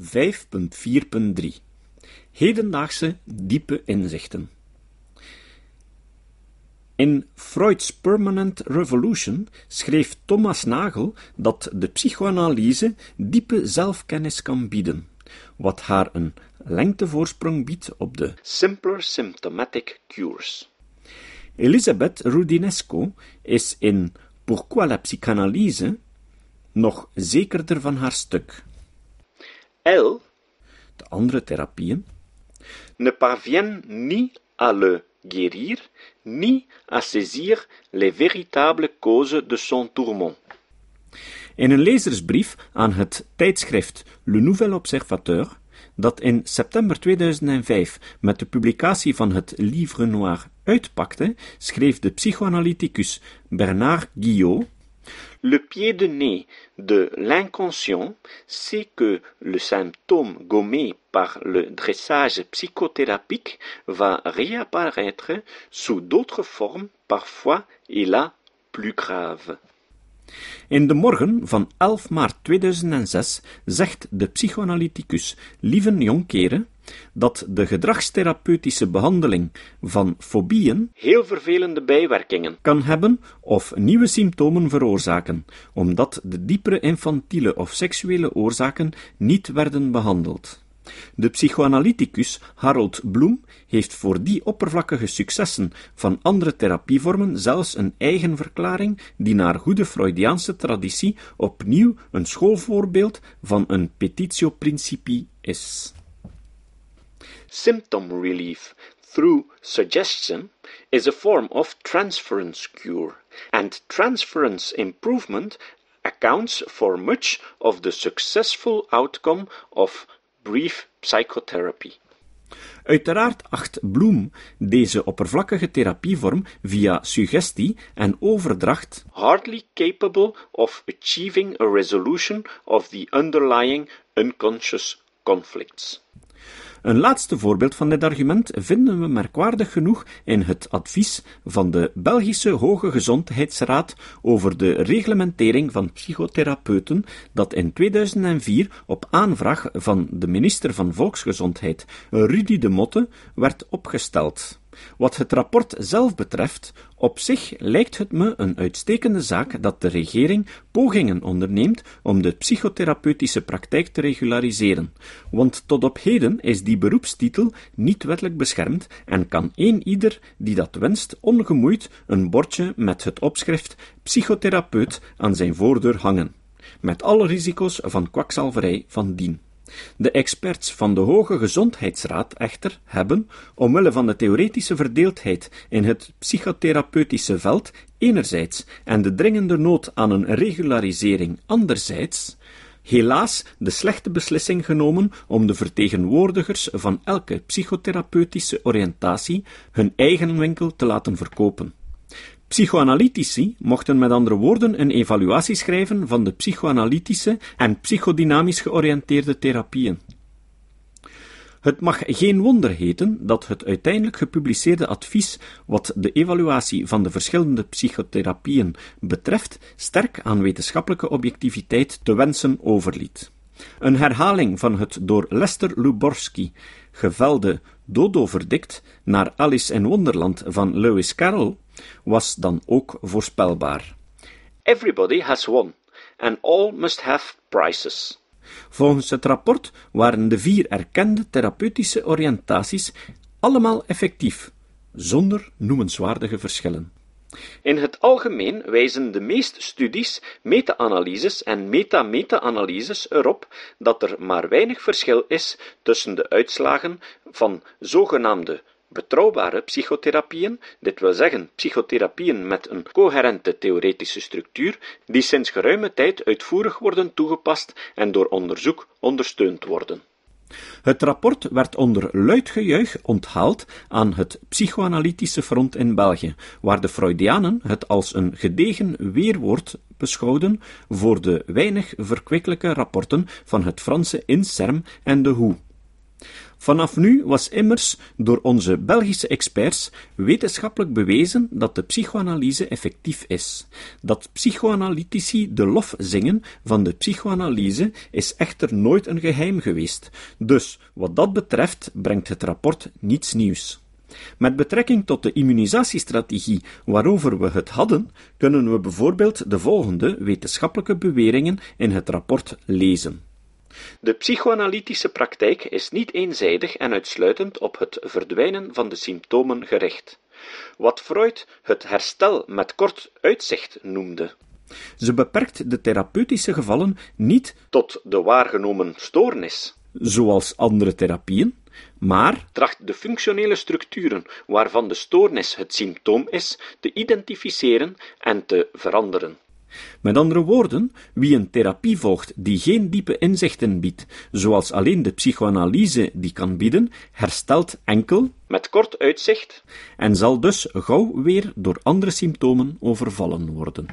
5.4.3 Hedendaagse diepe inzichten In Freud's Permanent Revolution schreef Thomas Nagel dat de psychoanalyse diepe zelfkennis kan bieden, wat haar een lengtevoorsprong biedt op de Simpler Symptomatic Cures. Elisabeth Rudinesco is in Pourquoi la psychanalyse nog zekerder van haar stuk. Elle, de andere therapieën, ne parvient ni à le guérir, ni à saisir les véritables causes de son tourment. In een lezersbrief aan het tijdschrift Le Nouvel Observateur, dat in september 2005 met de publicatie van het Livre Noir uitpakte, schreef de psychoanalyticus Bernard Guillot Le pied de nez de l'inconscient, c'est que le symptôme gommé par le dressage psychothérapique va réapparaître sous d'autres formes, parfois et là plus graves. In de morgen van 11 maart 2006 zegt de psychoanalyticus Lieven Jonkere dat de gedragstherapeutische behandeling van fobieën heel vervelende bijwerkingen kan hebben of nieuwe symptomen veroorzaken, omdat de diepere infantiele of seksuele oorzaken niet werden behandeld. De psychoanalyticus Harold Bloem heeft voor die oppervlakkige successen van andere therapievormen zelfs een eigen verklaring die naar goede Freudiaanse traditie opnieuw een schoolvoorbeeld van een petitio principii is. Symptom relief through suggestion is a form of transference cure, and transference improvement accounts for much of the successful outcome of brief psychotherapy. Uiteraard acht Bloem deze oppervlakkige therapievorm via suggestie en overdracht hardly capable of achieving a resolution of the underlying unconscious conflicts. Een laatste voorbeeld van dit argument vinden we merkwaardig genoeg in het advies van de Belgische Hoge Gezondheidsraad over de reglementering van psychotherapeuten, dat in 2004 op aanvraag van de minister van Volksgezondheid, Rudy de Motte, werd opgesteld. Wat het rapport zelf betreft, op zich lijkt het me een uitstekende zaak dat de regering pogingen onderneemt om de psychotherapeutische praktijk te regulariseren, want tot op heden is die beroepstitel niet wettelijk beschermd en kan één ieder die dat wenst ongemoeid een bordje met het opschrift psychotherapeut aan zijn voordeur hangen, met alle risico's van kwakzalverij van dien. De experts van de Hoge Gezondheidsraad echter hebben, omwille van de theoretische verdeeldheid in het psychotherapeutische veld enerzijds en de dringende nood aan een regularisering anderzijds, helaas de slechte beslissing genomen om de vertegenwoordigers van elke psychotherapeutische oriëntatie hun eigen winkel te laten verkopen. Psychoanalytici mochten met andere woorden een evaluatie schrijven van de psychoanalytische en psychodynamisch georiënteerde therapieën. Het mag geen wonder heten dat het uiteindelijk gepubliceerde advies wat de evaluatie van de verschillende psychotherapieën betreft sterk aan wetenschappelijke objectiviteit te wensen overliet. Een herhaling van het door Lester Luborsky gevelde Dodo-verdict naar Alice in Wonderland van Lewis Carroll was dan ook voorspelbaar. Everybody has won, and all must have prizes. Volgens het rapport waren de vier erkende therapeutische oriëntaties allemaal effectief, zonder noemenswaardige verschillen. In het algemeen wijzen de meeste studies, meta-analyses en meta-meta-analyses erop dat er maar weinig verschil is tussen de uitslagen van zogenaamde betrouwbare psychotherapieën, dit wil zeggen psychotherapieën met een coherente theoretische structuur, die sinds geruime tijd uitvoerig worden toegepast en door onderzoek ondersteund worden. Het rapport werd onder luid gejuich onthaald aan het psychoanalytische front in België, waar de Freudianen het als een gedegen weerwoord beschouwden voor de weinig verkwikkelijke rapporten van het Franse INSERM en de WHO. Vanaf nu was immers door onze Belgische experts wetenschappelijk bewezen dat de psychoanalyse effectief is. Dat psychoanalytici de lof zingen van de psychoanalyse is echter nooit een geheim geweest. Dus wat dat betreft brengt het rapport niets nieuws. Met betrekking tot de immunisatiestrategie waarover we het hadden, kunnen we bijvoorbeeld de volgende wetenschappelijke beweringen in het rapport lezen. De psychoanalytische praktijk is niet eenzijdig en uitsluitend op het verdwijnen van de symptomen gericht, wat Freud het herstel met kort uitzicht noemde. Ze beperkt de therapeutische gevallen niet tot de waargenomen stoornis, zoals andere therapieën, maar tracht de functionele structuren waarvan de stoornis het symptoom is, te identificeren en te veranderen. Met andere woorden, wie een therapie volgt die geen diepe inzichten biedt, zoals alleen de psychoanalyse die kan bieden, herstelt enkel, met kort uitzicht, en zal dus gauw weer door andere symptomen overvallen worden.